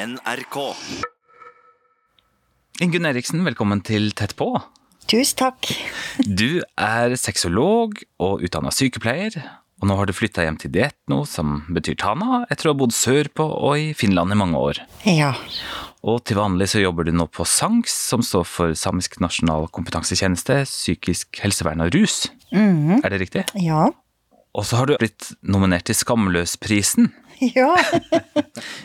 NRK. Ingunn Eriksen, velkommen til Tett på. Tusen takk. Du er sexolog og utdanna sykepleier, og nå har du flytta hjem til Dietno, som betyr Tana, etter å ha bodd sørpå og i Finland i mange år. Ja. Og til vanlig så jobber du nå på SANKS, som står for Samisk nasjonal kompetansetjeneste, psykisk helsevern og rus. Er det riktig? Ja. Og så har du blitt nominert til Skamløsprisen. Ja.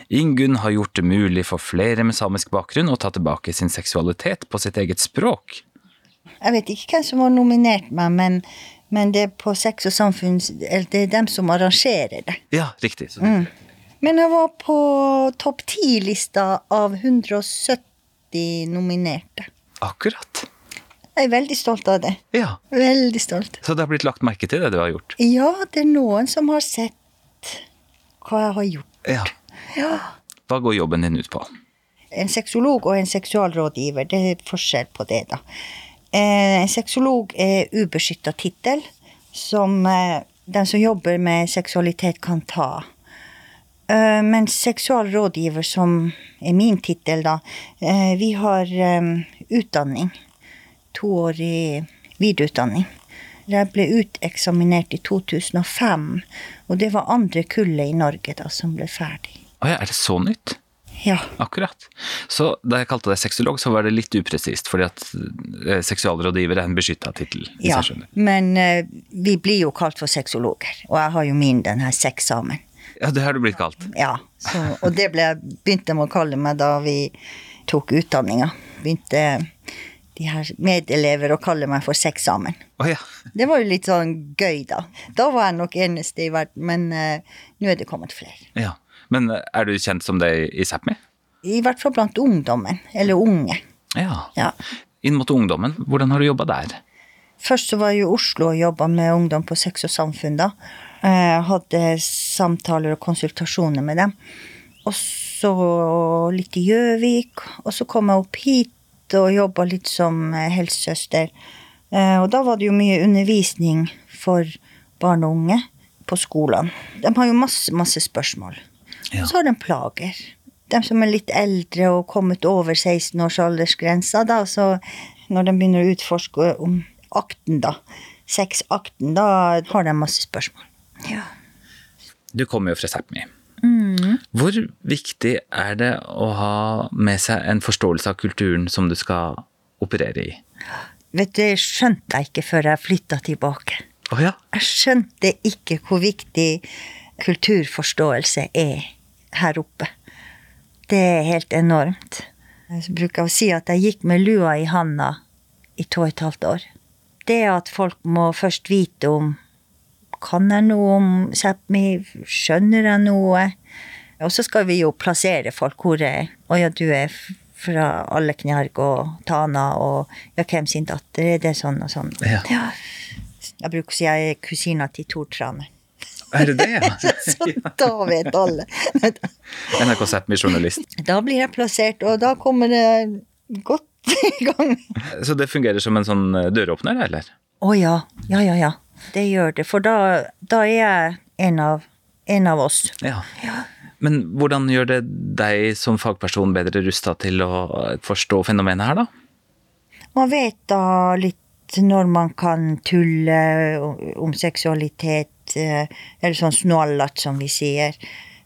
Ingunn har gjort det mulig for flere med samisk bakgrunn å ta tilbake sin seksualitet på sitt eget språk. Jeg vet ikke hvem som har nominert meg, men, men det er på Sex og samfunn det er dem som arrangerer det. Ja, riktig. Så Men jeg var på topp ti-lista av 170 nominerte. Akkurat. Jeg er veldig stolt av det. Ja. Veldig stolt. Så det har blitt lagt merke til det du har gjort? Ja, det er noen som har sett hva jeg har gjort. Ja. Ja. Hva går jobben din ut på? En sexolog og en seksualrådgiver, det er forskjell på det, da. Eh, En sexolog er ubeskytta tittel som eh, den som jobber med seksualitet, kan ta. Men seksualrådgiver, som er min tittel, da, eh, vi har eh, utdanning. To år i videreutdanning. Jeg ble uteksaminert i 2005, og det var andre kullet i Norge da som ble ferdig. Å ja, er det så nytt? Ja. Akkurat. Så da jeg kalte deg sexolog, så var det litt upresist, fordi at eh, seksualrådgiver er en beskytta tittel. Ja, men uh, vi blir jo kalt for sexologer, og jeg har jo min den her sexamen. Ja, det har du blitt kalt. Ja, så, og det ble, begynte de å kalle meg da vi tok utdanninga. Begynte de her medelever og kalle meg for sexamen. Oh, ja. Det var jo litt sånn gøy, da. Da var jeg nok eneste i verden, men uh, nå er det kommet flere. ja. Men eh, er du kjent som det i Sápmi? I hvert fall blant ungdommen, eller unge. Ja. Ja. Inn mot ungdommen, hvordan har du jobba der? Først så var jeg i Oslo og jobba med ungdom på Sex og Samfunn. da. Jeg hadde samtaler og konsultasjoner med dem. Og så litt i Gjøvik. Og så kom jeg opp hit og jobba litt som eh, helsesøster. Eh, Og da var det jo mye undervisning for barn og unge på skolene. De har jo masse, masse spørsmål. Ja. Så har de plager. De som er litt eldre og kommet over 16 års aldersgrensa, da, så når de begynner å utforske om akten, da, sexakten, da har de masse spørsmål. Ja. Du kommer jo fra Sápmi. Hvor viktig er det å ha med seg en forståelse av kulturen som du skal operere i? Vet du, det skjønte jeg ikke før jeg flytta tilbake. Oh, ja. Jeg skjønte ikke hvor viktig kulturforståelse er her oppe. Det er helt enormt. Jeg bruker å si at jeg gikk med lua i handa i to og et halvt år. Det at folk må først vite om Kan jeg noe om Sápmi? Skjønner jeg noe? Og så skal vi jo plassere folk hvor er Å ja, du er fra fra Alleknjarg og Tana og ja, hvem sin datter? Er det sånn og sånn? Ja. Jeg bruker å si jeg er kusina til Tor Trane. Er det det, ja? Så da vet alle. NRK Sápmi-journalist. Da blir jeg plassert, og da kommer det godt i gang. Så det fungerer som en sånn eh, døråpner, eller? Å ja. Ja, ja, ja. Det gjør det. For da, da er jeg en av, en av oss. Ja. Men hvordan gjør det deg som fagperson bedre rusta til å forstå fenomenet her, da? Man vet da litt når man kan tulle om seksualitet, eh, eller sånn snålat, som vi sier.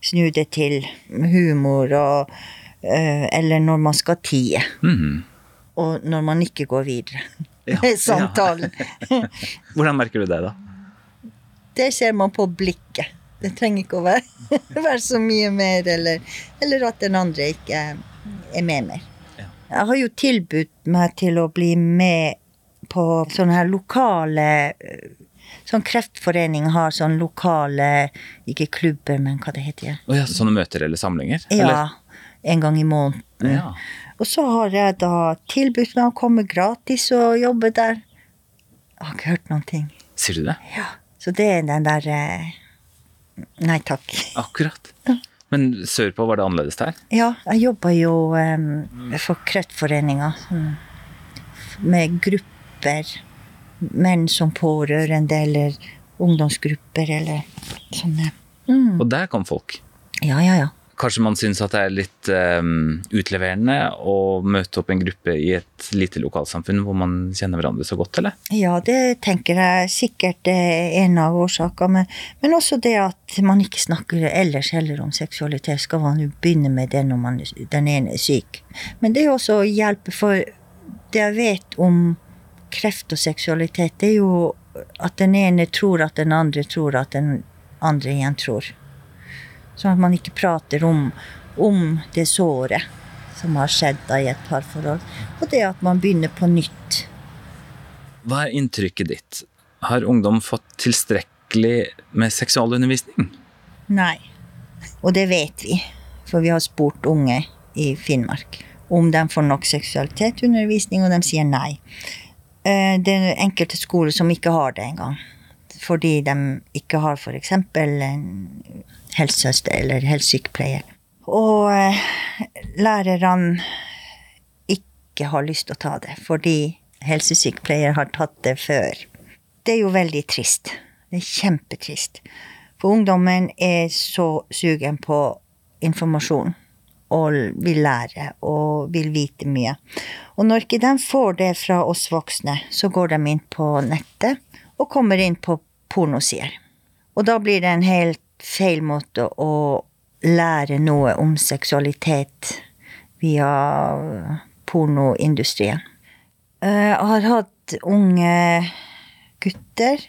Snu det til humor, og, eh, eller når man skal tie. Mhm. Og når man ikke går videre Ja, samtalen. samtalen. Hvordan merker du det, da? Det ser man på blikket. Det trenger ikke å være, være så mye mer, eller, eller at den andre ikke er med mer. Ja. Jeg har jo tilbudt meg til å bli med på sånne her lokale eh, Sånn Kreftforening har sånn lokale Ikke klubber, men hva det heter. Oh ja, sånne møter eller samlinger? Ja, en gang i måneden. Ja. Og så har jeg da tilbudt meg å komme gratis og jobbe der. Jeg har ikke hørt noen ting. Sier du det? Ja. Så det er den der eh, Nei takk. Akkurat. Men sørpå var det annerledes der? Ja, jeg jobba jo um, for Kreftforeninga. sånn, Med grupper. Menn som pårørende, eller ungdomsgrupper, eller sånne. Mm. Og der kom folk. Ja, ja, ja. Kanskje man syns at det er litt um, utleverende å møte opp en gruppe i et lite lokalsamfunn hvor man kjenner hverandre så godt, eller? Ja, det tenker jeg sikkert er en av årsakene. Men, men, også det at man ikke snakker ellers heller om seksualitet. Skal man jo begynne med det når man, den ene er syk. Men det er jo også å hjelpe, for det jeg vet om kreft og seksualitet, det er jo at den ene tror at den andre tror at den andre igjen tror. Sånn at man ikke prater om, om det såret som har skjedd da i et parforhold. Og det at man begynner på nytt. Hva er inntrykket ditt? Har ungdom fått tilstrekkelig med seksualundervisning? Nei. Og det vet vi, for vi har spurt unge i Finnmark om de får nok seksualitetsundervisning, og de sier nei. Eh, det er enkelte skoler som ikke har det engang. Fordi de ikke har f.eks. en helsesøster eller helsesykepleier. Og eh, lærerne ikke har lyst til å ta det, fordi helsesykepleier har tatt det før. Det er jo veldig trist. Det er kjempetrist. For ungdommen er så sugen på informasjon og vil lære og vil vite mye. Og når ikke de får det fra oss voksne, så går de inn på nettet og kommer inn på pornosider. Og da blir det en helt feil måte å lære noe om seksualitet via pornoindustrien. Eh, jeg har hatt unge gutter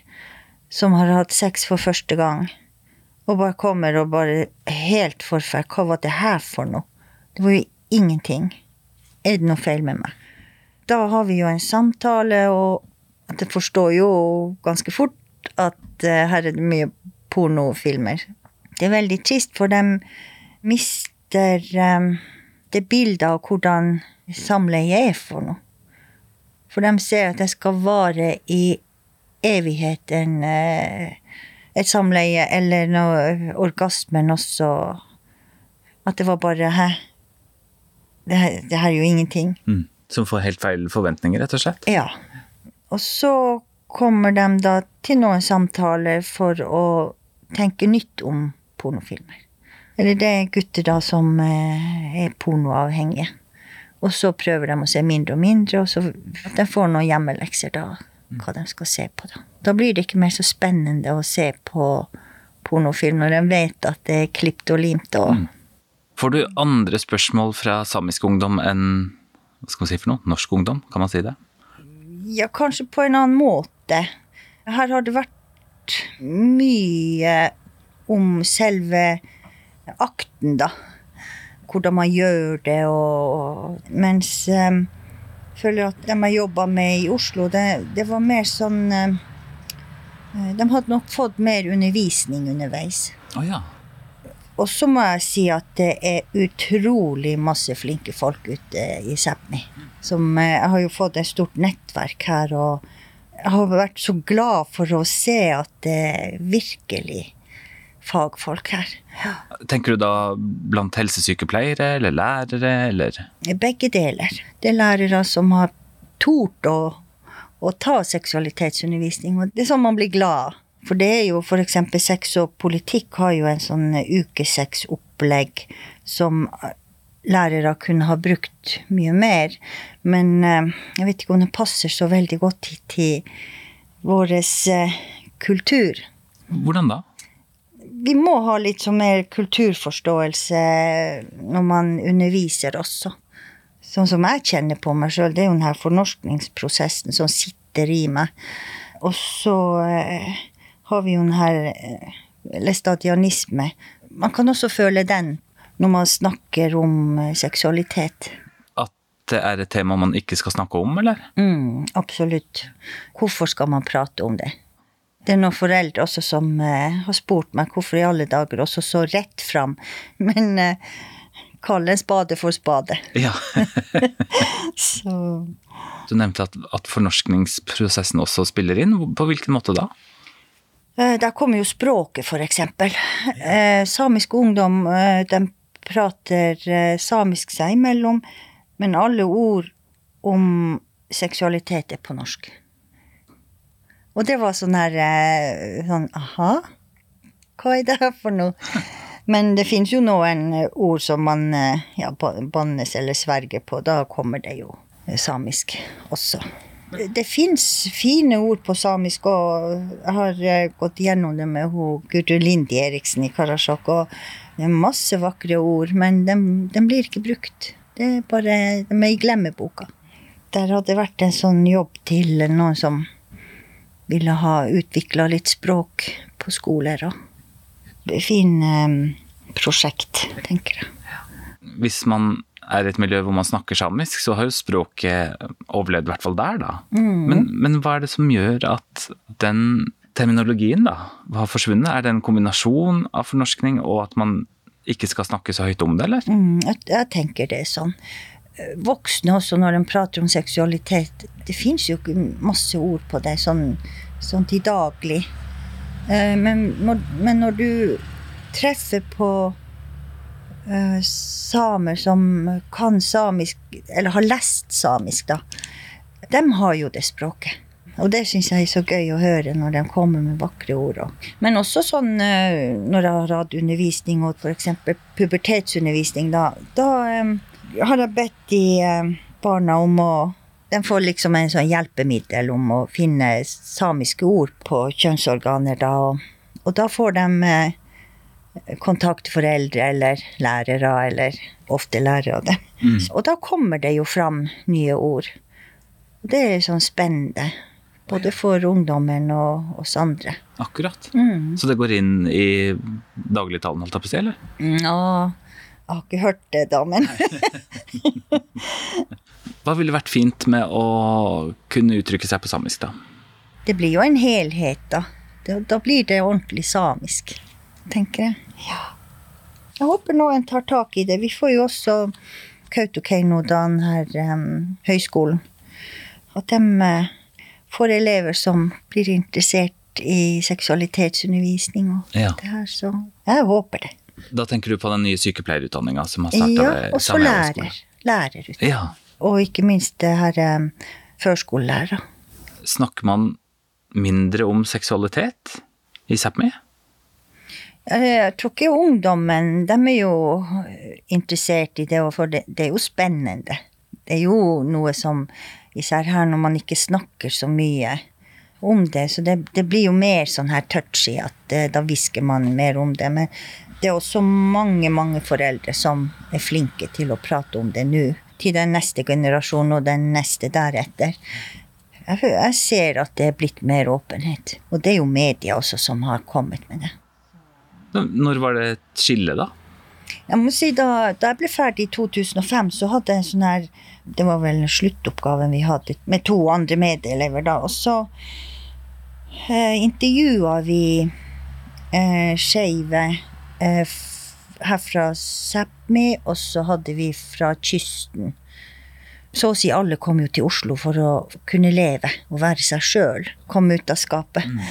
som har hatt sex for første gang, og bare kommer og bare helt forferd. Hva var det her for noe? Det var jo ingenting. Er det noe feil med meg? Da har vi jo en samtale, og jeg forstår jo ganske fort at uh, her er det mye pornofilmer. Det er veldig trist, for de mister um, det bildet av hvordan samleie er for noe. For de ser at det skal vare i evigheten, uh, et samleie, eller noe orgasmen også. At det var bare Hæ? Det, det her er jo ingenting. Mm. Som får helt feil forventninger, rett og slett? Ja. Og så kommer de da til noen samtaler for å tenke nytt om pornofilmer. Eller det er gutter da som eh, er pornoavhengige. Og så prøver de å se mindre og mindre, og så de får noen hjemmelekser da. Hva de skal se på, da. Da blir det ikke mer så spennende å se på pornofilm når de vet at det er klipt og limt. og mm. Får du andre spørsmål fra samisk ungdom enn hva skal man si for noe? Norsk ungdom, kan man si det? Ja, kanskje på en annen måte måte. Her har det vært mye om selve akten, da. Hvordan man gjør det og Mens um, føler at de jeg jobba med i Oslo, det, det var mer sånn um, De hadde nok fått mer undervisning underveis. Oh, ja. Og så må jeg si at det er utrolig masse flinke folk ute i Sápmi. Jeg har jo fått et stort nettverk her. og har vært så glad for å se at det er virkelig fagfolk her. Ja. Tenker du da blant helsesykepleiere eller lærere, eller? Begge deler. Det er lærere som har tort å, å ta seksualitetsundervisning, og det er sånn man blir glad. For det er jo f.eks. sex og politikk har jo en sånn ukesexopplegg som lærere kunne ha brukt mye mer. Men eh, jeg vet ikke om det passer så veldig godt til vår eh, kultur. Hvordan da? Vi må ha litt sånn mer kulturforståelse når man underviser også. Sånn som jeg kjenner på meg sjøl, det er jo denne fornorskningsprosessen som sitter i meg. Og så eh, har vi jo denne lestadianisme. Man kan også føle den når man snakker om eh, seksualitet. At det er et tema man ikke skal snakke om, eller? Mm, absolutt. Hvorfor skal man prate om det? Det er noen foreldre også som eh, har spurt meg hvorfor i alle dager også så rett fram. Men eh, kall en spade for spade. Ja. så. Du nevnte at, at, fornorskningsprosessen også spiller inn. På hvilken måte da? Der kommer jo språket, for eksempel. Samisk ungdom de prater eh, samisk seg imellom, men alle ord om seksualitet er på norsk. Og det var sånn her eh, sånn aha, hva er det her for noe? Men det finnes jo noen ord som man eh, ja, bannes eller sverger på. Da kommer det jo samisk også. Det fins fine ord på samisk, og jeg har gått gjennom det med Gudrun Lindi Eriksen i Karasjok. og det er masse vakre ord, men de, de blir ikke brukt. Det er bare, De er i glemmeboka. Der hadde det vært en sånn jobb til noen som ville ha utvikla litt språk på skoler. og Fin um, prosjekt, tenker jeg. Hvis man er et miljø hvor man snakker samisk, så har jo språket overlevd, i hvert fall der, da. Mm. Men, men, hva er det som gjør at den terminologien da har forsvunnet? Er det en kombinasjon av fornorskning og at man ikke skal snakke så høyt om det, eller? Mm, jeg, jeg tenker det er sånn voksne også, når de prater om seksualitet Det fins jo ikke masse ord på det sånn, sånn til daglig. Eh, men når, men når, du treffer på samer som kan samisk, eller har lest samisk, da, de har jo det språket. Og det syns jeg er så gøy å høre når de kommer med vakre ord. Men også sånn uh, når jeg har hatt undervisning, og f.eks. pubertetsundervisning, da, da um, har jeg bedt de um, barna om å De får liksom en sånn hjelpemiddel om å finne samiske ord på kjønnsorganer, da. Og, og da får de eh, kontakte foreldre eller lærere, eller ofte lærere. Mm. Og da kommer det jo fram nye ord. Det er sånn spennende. Både for ungdommen og oss andre. Akkurat. Mm. Så det går inn i dagligtalen, holdt jeg på å si, eller? Ja, jeg har ikke hørt det, da, men Hva ville vært fint med å kunne uttrykke seg på samisk, da? Det blir jo en helhet, da. Da blir det ordentlig samisk, tenker jeg. Ja. Jeg håper noen tar tak i det. Vi får jo også Kautokeino, denne um, høyskolen. At de uh, får elever som blir interessert i seksualitetsundervisning og ja. det her, så jeg håper det. Da tenker du på den nye sykepleierutdanninga som har starta ja, og så lærer. Lærerutdanning. Ja. Og ikke minst det her um, førskolelærer. Snakker man mindre om seksualitet i Sápmi? Jeg tror ikke ungdommen De er jo interessert i det, for det, det er jo spennende. Det er jo noe som Især her når man ikke snakker så mye om det, så det, det blir jo mer sånn her touchy at uh, da hvisker man mer om det. Men det er også mange, mange foreldre som er flinke til å prate om det nå. Til den neste generasjonen og den neste deretter. Jeg ser at det er blitt mer åpenhet. Og det er jo media også som har kommet med det. Når var det et skille, da? Jeg må si da, da jeg ble ferdig i 2005, så hadde jeg en sånn her Det var vel sluttoppgaven vi hadde med to andre medelever, da. Og så eh, intervjua vi eh, skeive eh, herfra Sápmi, og så hadde vi fra kysten. Så å si alle kom jo til Oslo for å kunne leve og være seg sjøl. Komme ut av skapet. Mm.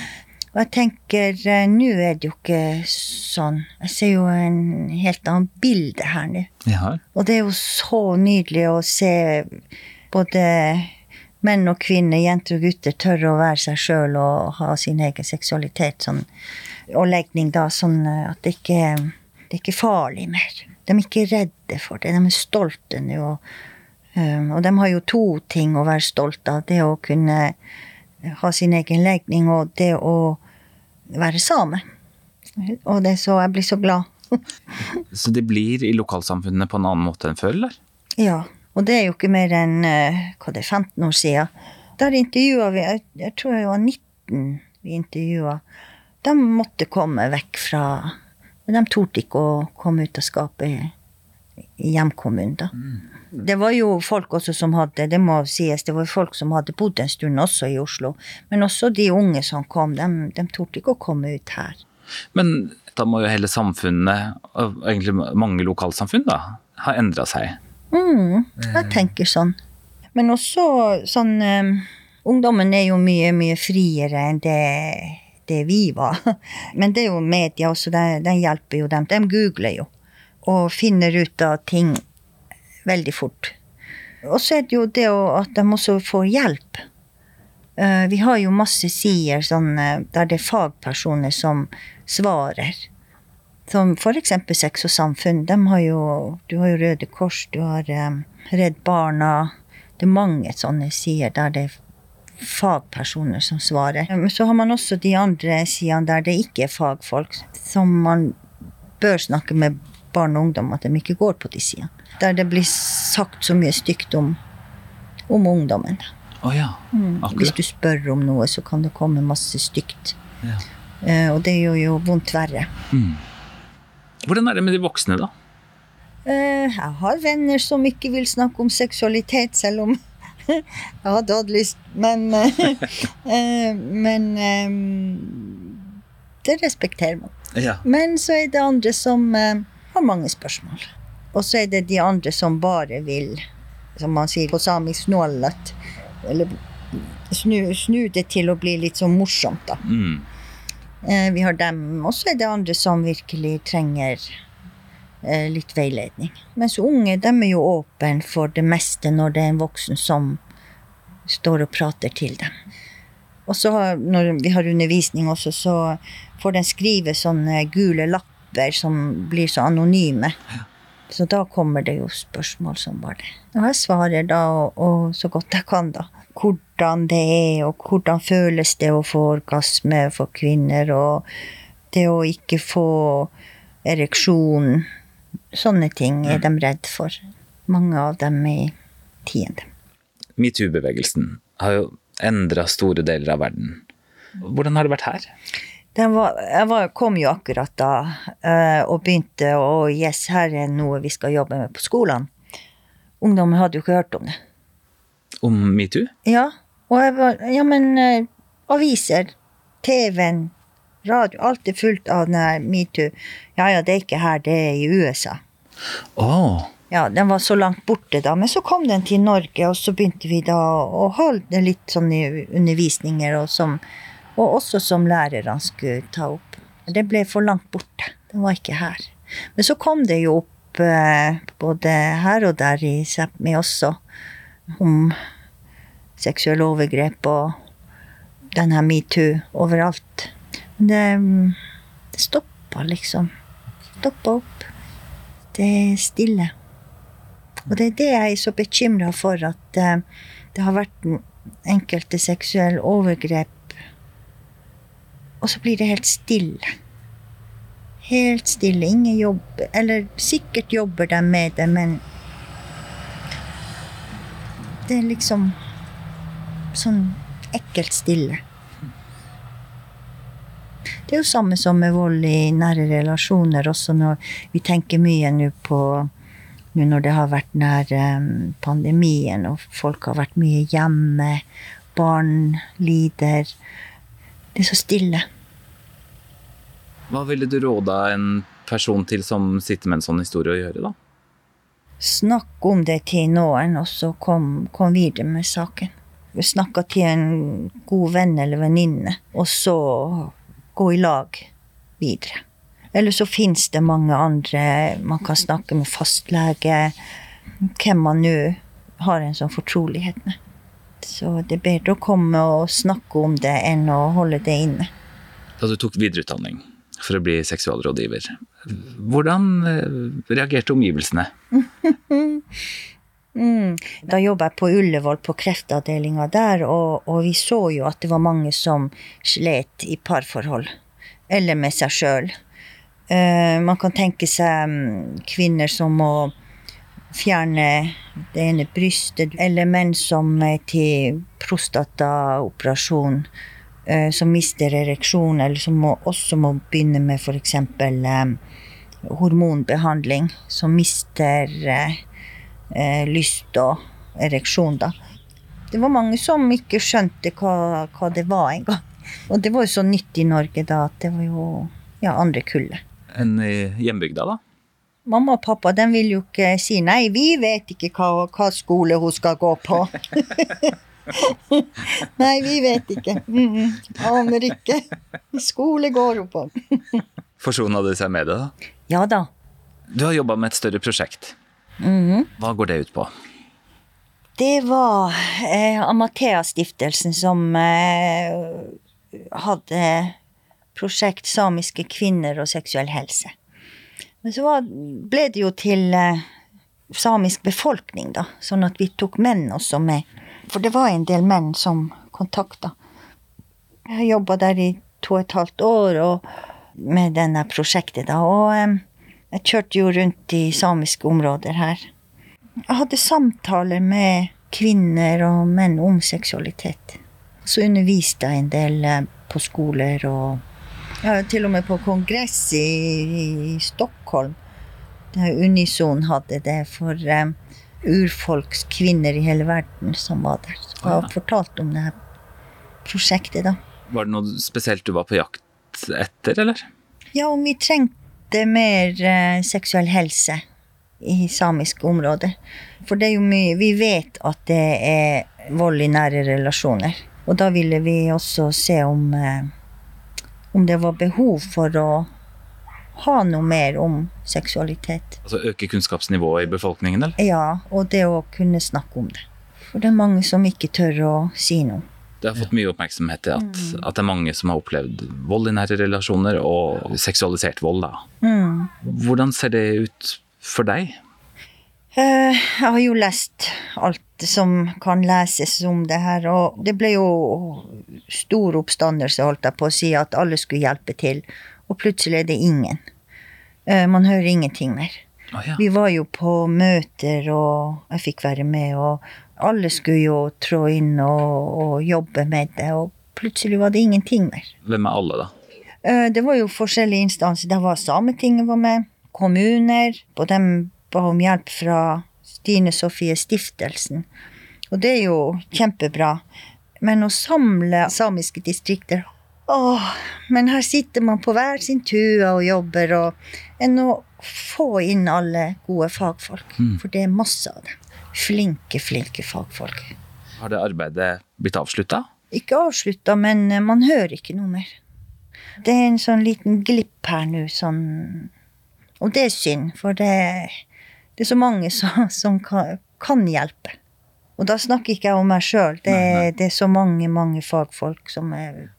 Og jeg tenker, eh, nå er det jo ikke sånn. Jeg ser jo en helt annet bilde her nå. Ja. Og det er jo så nydelig å se både menn og kvinner, jenter og gutter, tørre å være seg sjøl og ha sin egen seksualitet sånn og legning, da, sånn eh, at det ikke det er ikke farlig mer. De er ikke redde for det. De er stolte nå. Og, um, og de har jo to ting å være stolte av. Det å kunne ha sin egen legning, og det å være same. Og det så Jeg blir så glad. så det blir i lokalsamfunnene på en annen måte enn før, eller? Ja. Og det er jo ikke mer enn uh, hva det er, 15 år siden. Der intervjua vi jeg, jeg tror jeg var 19 vi intervjua de måtte komme vekk fra De torde ikke å komme ut av skapet i hjemkommunen, da. Mm. Det var jo folk også som hadde det må sies, det var folk som hadde bodd en stund også i Oslo. Men også de unge som kom, de, de torde ikke å komme ut her. Men da må jo hele samfunnet, og egentlig mange lokalsamfunn, da, ha endra seg? Mm, jeg tenker sånn. Men også sånn um, Ungdommen er jo mye, mye friere enn det det vi var. Men det er jo media også, den hjelper jo dem. De googler jo og finner ut av ting veldig fort. Og så er det jo det at de også får hjelp. Eh, vi har jo masse sider sånn, der det er fagpersoner som svarer. Som eksempel Sex og Samfunn. Har jo, du har jo Røde Kors, du har um, Redd Barna. Det er mange sånne sider der det er fagpersoner som svarer. Men så har man også de andre sidene der det ikke er fagfolk, som man bør snakke med barn og ungdom at de ikke går på de sidene. Der det blir sagt så mye stygt om, om ungdommen. Oh, ja. Mm. Hvis du spør om noe, så kan det komme masse stygt. Ja. Eh, og det gjør jo vondt verre. Hvordan er det med de voksne, da? Eh, jeg har venner som ikke vil snakke om seksualitet, selv om jeg hadde hatt lyst. Men, eh, eh, men eh, det respekterer man. Ja. Men så er det andre som eh, har mange spørsmål. Og så er det de andre som bare vil, som man sier på samisk, snålet. Eller snu, snu det til å bli litt sånn morsomt, da. Mm. Eh, vi har dem. Og så er det andre som virkelig trenger eh, litt veiledning. Mens unge de er jo åpne for det meste når det er en voksen som står og prater til dem. Og så har, når vi har undervisning også, så får de skrive sånne gule lapper som blir så anonyme. Så da kommer det jo spørsmål som bare det. Og jeg svarer da, og, og så godt jeg kan, da. Hvordan det er, og hvordan føles det å få orgasme for kvinner, og det å ikke få ereksjon. Sånne ting er de redd for. Mange av dem i tiende. Metoo-bevegelsen har jo endra store deler av verden. Hvordan har det vært her? Den var, jeg var, kom jo akkurat da eh, og begynte å Yes, her er noe vi skal jobbe med på skolene. Ungdommen hadde jo ikke hørt om det. Om metoo? Ja, og jeg var Ja, men eh, aviser, TV-en, radio, alt er fullt av metoo. Ja ja, det er ikke her, det er i USA. Oh. Ja, den var så langt borte da, men så kom den til Norge, og så begynte vi da å holde litt sånne undervisninger, og, som, og også som lærerne skulle ta opp. Det ble for langt borte. Det var ikke her. Men så kom det jo opp eh, både her og der i Sápmi også, om seksuelle overgrep og den her metoo overalt. Men det, det stoppa liksom. Stoppa opp. Det er stille. Og det er det jeg er så bekymra for, at eh, det har vært enkelte seksuelle overgrep, og så blir det helt stille. Helt stille. Ingen jobber Eller sikkert jobber de med det, men det er liksom sånn ekkelt stille. Det er jo samme som med vold i nære relasjoner, også når vi tenker mye nå på nå når det har vært nær eh, pandemien, og folk har vært mye hjemme, barn lider. Det er så stille. hva ville du råda en person til som sitter med en sånn historie å gjøre, da? Snakk om det til noen, og så kom, kom videre med saken. Snakka til en god venn eller venninne, og så gå i lag videre. Eller så fins det mange andre Man kan snakke med fastlege, hvem man nå har en sånn fortrolighet med. Så det er bedre å komme og snakke om det enn å holde det inne. Da du tok videreutdanning for å bli seksualrådgiver, hvordan eh, reagerte omgivelsene? Mm. Da jobba jeg på Ullevål på kreftavdelinga der, og, og vi så jo at det var mange som slet i parforhold. Eller med seg sjøl. man kan tenke seg um, kvinner som må fjerne det ene brystet, eller menn som er til prostataoperasjon, eh, som mister ereksjon, eller som må, også må begynne med f.eks. Eh, hormonbehandling, som mister eh, lyst og ereksjon, da. Det var mange som ikke skjønte hva, hva det var engang. Og det var jo så nytt i Norge da at det var jo ja, andre kullet. Enn i hjembygda, da? Mamma og pappa de vil jo ikke si nei, vi vet ikke hva, hva skole hun skal gå på. nei, vi vet ikke. Mm -mm. Aner ikke. Skole går hun på. Forsona du seg med det, da? Ja da. Du har jobba med et større prosjekt. Mhm. Hva går det ut på? Det var eh, Amathea-stiftelsen som eh, hadde prosjekt Samiske kvinner og seksuell helse. Men så var, ble det jo til eh, samisk befolkning, da. Sånn at vi tok menn også med. For det var en del menn som kontakta. Jeg jobba der i to og et halvt år og med denne prosjektet, da. Og eh, jeg kjørte jo rundt i samiske områder her. Jeg hadde samtaler med kvinner og menn om seksualitet. Så underviste jeg en del eh, på skoler og ja, til og med på kongress i, i Stockholm. Der Unison hadde det for um, urfolkskvinner i hele verden som var der. Så jeg har fortalt om det her prosjektet, da. Var det noe spesielt du var på jakt etter, eller? Ja, om vi trengte mer uh, seksuell helse i samiske områder. For det er jo mye Vi vet at det er vold i nære relasjoner. Og da ville vi også se om uh, om det var behov for å ha noe mer om seksualitet. Altså øke kunnskapsnivået i befolkningen, eller? Ja, og det å kunne snakke om det. For det er mange som ikke tør å si noe. Det har fått mye oppmerksomhet i at, mm. at, det er mange som har opplevd vold i nære relasjoner, og seksualisert vold. da. Mm. Hvordan ser det ut for deg? Eh, jeg har jo lest alt som kan leses om det her, og det ble jo stor oppstandelse, holdt jeg på å si, at alle skulle hjelpe til, og plutselig er det ingen. Eh, man hører ingenting mer. Oh, ja. Vi var jo på møter, og jeg fikk være med, og alle skulle jo trå inn og, og jobbe med det, og plutselig var det ingenting mer. Hvem er alle, da? Eh, det var jo forskjellige instanser. Det var Sametinget var med, kommuner, på dem ba om hjelp fra Stine Sofie Stiftelsen. Og det er jo kjempebra. Men å samle samiske distrikter Åh, men her sitter man på hver sin tue og jobber, og enn å få inn alle gode fagfolk. Mm. For det er masse av dem. Flinke, flinke fagfolk. Har det arbeidet blitt avslutta? Ikke avslutta, men eh, man hører ikke noe mer. Det er en sånn liten glipp her nå, sånn Og det er synd, for det det er så mange som, som kan, kan, hjelpe. Og da snakker ikke jeg om meg sjøl. Det, det, er så mange, mange fagfolk som er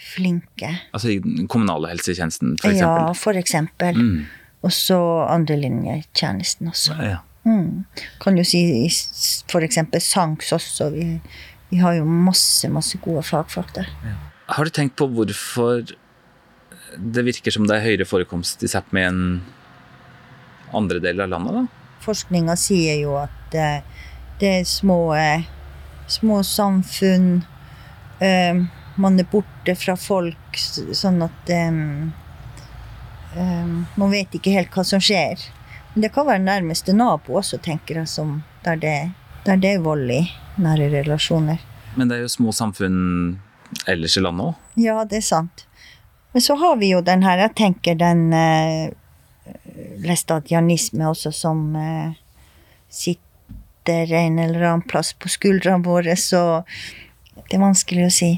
flinke. Altså i den kommunale helsetjenesten, for eksempel? Ja, for eksempel. Mm. Og så andrelinjetjenesten også. Ja, ja. Mm. Kan jo si eksempel SANKS også. Vi, vi, har jo masse, masse gode fagfolk der. Ja. Har du tenkt på hvorfor det virker som det er høyere forekomst i Sápmi enn andre deler av landet, da? Forskninga sier jo at uh, det er små, uh, små samfunn. Uh, man er borte fra folk, sånn at Man vet ikke helt hva som skjer. Men det kan være nærmeste nabo også, tenker jeg, som, der, det, der det er vold i nære relasjoner. Men det er jo små samfunn ellers i landet òg? Ja, det er sant. Men så har vi jo den her, jeg tenker den læstadianisme også, som eh, sitter en eller annen plass på skuldrene våre, så det er vanskelig å si.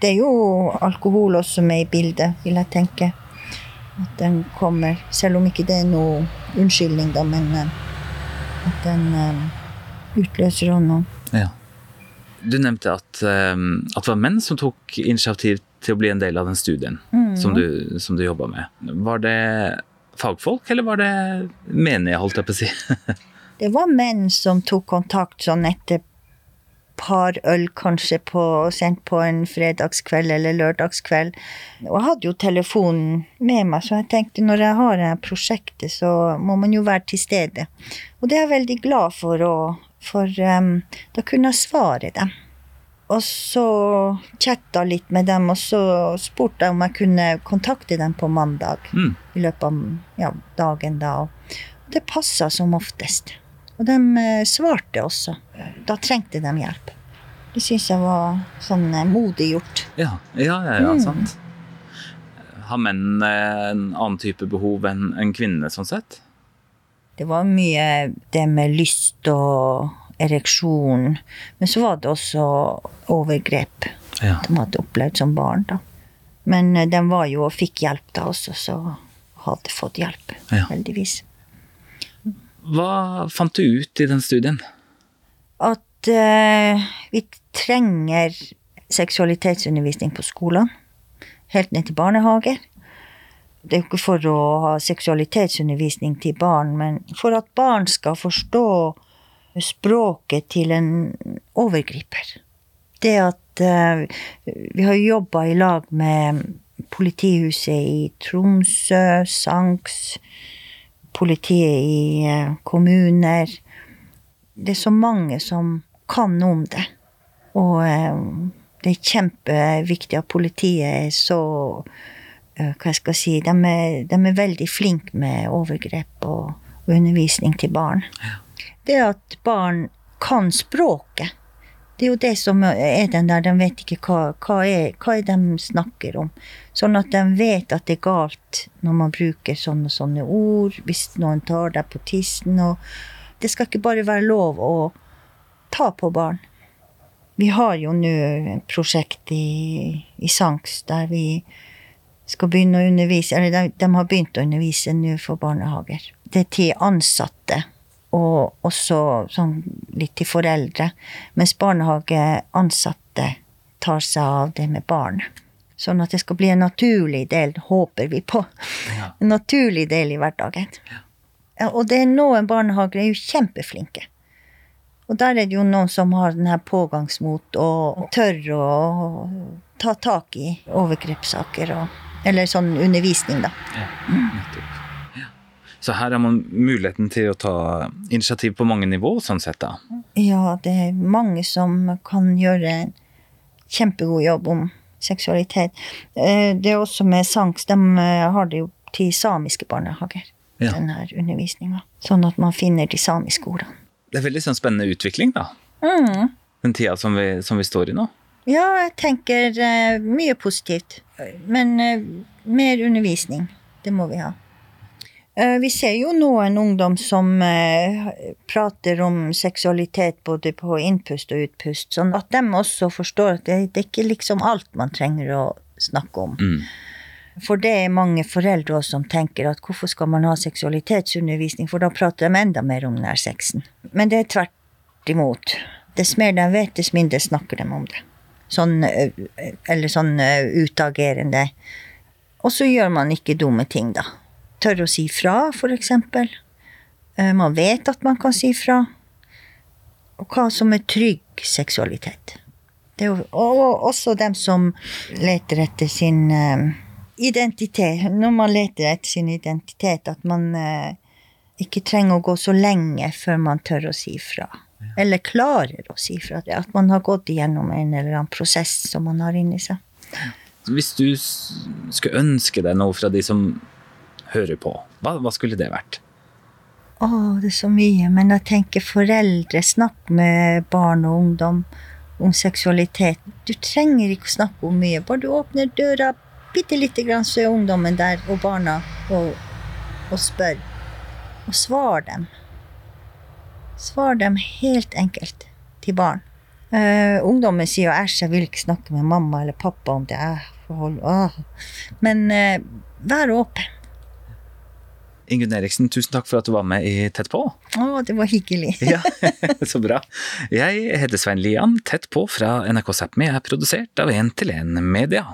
Det er jo alkohol også med i bildet, vil jeg tenke. At den kommer, selv om ikke det er noe unnskyldning, da, men eh, at den utløser utløser noe. Ja. Du nevnte at, at, det var menn som tok initiativ til å bli en del av den studien mm. som du, som du jobba med. Var det fagfolk, eller var det menige, holdt jeg på å si? det var menn som tok kontakt sånn etter par øl kanskje på, sent på en fredagskveld eller lørdagskveld. Og jeg hadde jo telefonen med meg, så jeg tenkte når jeg har det prosjektet, så må man jo være til stede. Og det er jeg veldig glad for, og, for um, da kunne jeg svare dem. Og så chatta litt med dem, og så spurte jeg om jeg kunne kontakte dem på mandag. Mm. I løpet av ja, dagen da. Og det passa som oftest. Og de eh, svarte også. Da trengte de hjelp. Det syns jeg var sånn eh, modig gjort. Ja, ja, ja, ja mm. sant. Har menn eh, en annen type behov enn en kvinnene, sånn sett? Det var mye det med lyst og ereksjon. Men så var det også overgrep ja. de hadde opplevd som barn. da. Men eh, de var jo og fikk hjelp da også, så hadde fått hjelp, ja. heldigvis. Hva fant du ut i den studien? At uh, vi trenger seksualitetsundervisning på skolen. Helt ned til barnehager. Det er jo ikke for å ha seksualitetsundervisning til barn, men for at barn skal forstå språket til en overgriper. Det at uh, Vi har jo jobba i lag med politihuset i Tromsø, Sanks, politiet i uh, kommuner. Det er så mange som kan om det. Og uh, det er kjempeviktig at politiet er så Hva jeg skal si De er, de er veldig flinke med overgrep og undervisning til barn. Ja det at barn kan språket. Det er jo det som er den der, de vet ikke hva, hva, er, hva er de snakker om. Sånn at de vet at det er galt når man bruker sånne og sånne ord, hvis noen tar deg på tissen. og Det skal ikke bare være lov å ta på barn. Vi har jo nå et prosjekt i, i Sanks der vi skal begynne å undervise, eller de, de har begynt å undervise nå for barnehager. Det er til ansatte og også sånn litt til foreldre. Mens barnehageansatte tar seg av det med barn. Sånn at det skal bli en naturlig del, håper vi på. Ja. En naturlig del i hverdagen. Ja. Og det er noen barnehager er jo kjempeflinke. Og der er det jo noen som har den her pågangsmot og tør å ta tak i overgrepssaker og Eller sånn undervisning, da. Ja, nettopp. Så her har man muligheten til å ta initiativ på mange nivå, sånn sett, da. Ja, det er mange som kan gjøre en kjempegod jobb om seksualitet. Eh, det er også med SANKS, de eh, har det jo til samiske barnehager, ja. denne undervisninga. Sånn at man finner de samiske ordene. Det er veldig sånn spennende utvikling, da. Mm. Den tida som vi, som vi står i nå. Ja, jeg tenker uh, mye positivt. Men mer undervisning. Det må vi ha. Eh, vi ser jo noen ungdom som eh, prater om seksualitet både på innpust og utpust, sånn at de også forstår at det, det er ikke liksom alt man trenger å snakke om. Mm. For det er mange foreldre også som tenker at hvorfor skal man ha seksualitetsundervisning, for da prater de enda mer om nærsexen. Men det er tvert imot. Dess mer de vet, dess mindre snakker de om det. Sånn, eh, eller sånn utagerende. Og så gjør man ikke dumme ting, da tør å si fra, f.eks. Eh, man vet at man kan si fra. Og hva som er trygg seksualitet. Det er jo og også dem som leter etter sin uh, identitet. Når man leter etter sin identitet, at man uh, ikke trenger å gå så lenge før man tør å si fra. Eller klarer å si fra. At man har gått igjennom en eller annen prosess som man har inni seg. Hvis du skulle ønske deg noe fra de som hører på? Hva, hva skulle det vært? Å, det er så mye. Men jeg tenker foreldre, snakk med barn og ungdom om seksualitet. Du trenger ikke å snakke om mye. Bare du åpner døra bitte lite grann, så er ungdommen der, og barna, og, og spør. Og svar dem. Svar dem helt enkelt til barn. Uh, ungdommen sier jo 'æsj, jeg vil ikke snakke med mamma eller pappa om det'. Uh, Men uh, vær åpen. Ingunn Eriksen, tusen takk for at du var med i Tett på. Å, det var hyggelig. ja, Så bra. Jeg heter Svein Lian. Tett på fra NRK Sápmi er produsert av 1 til 1 Media.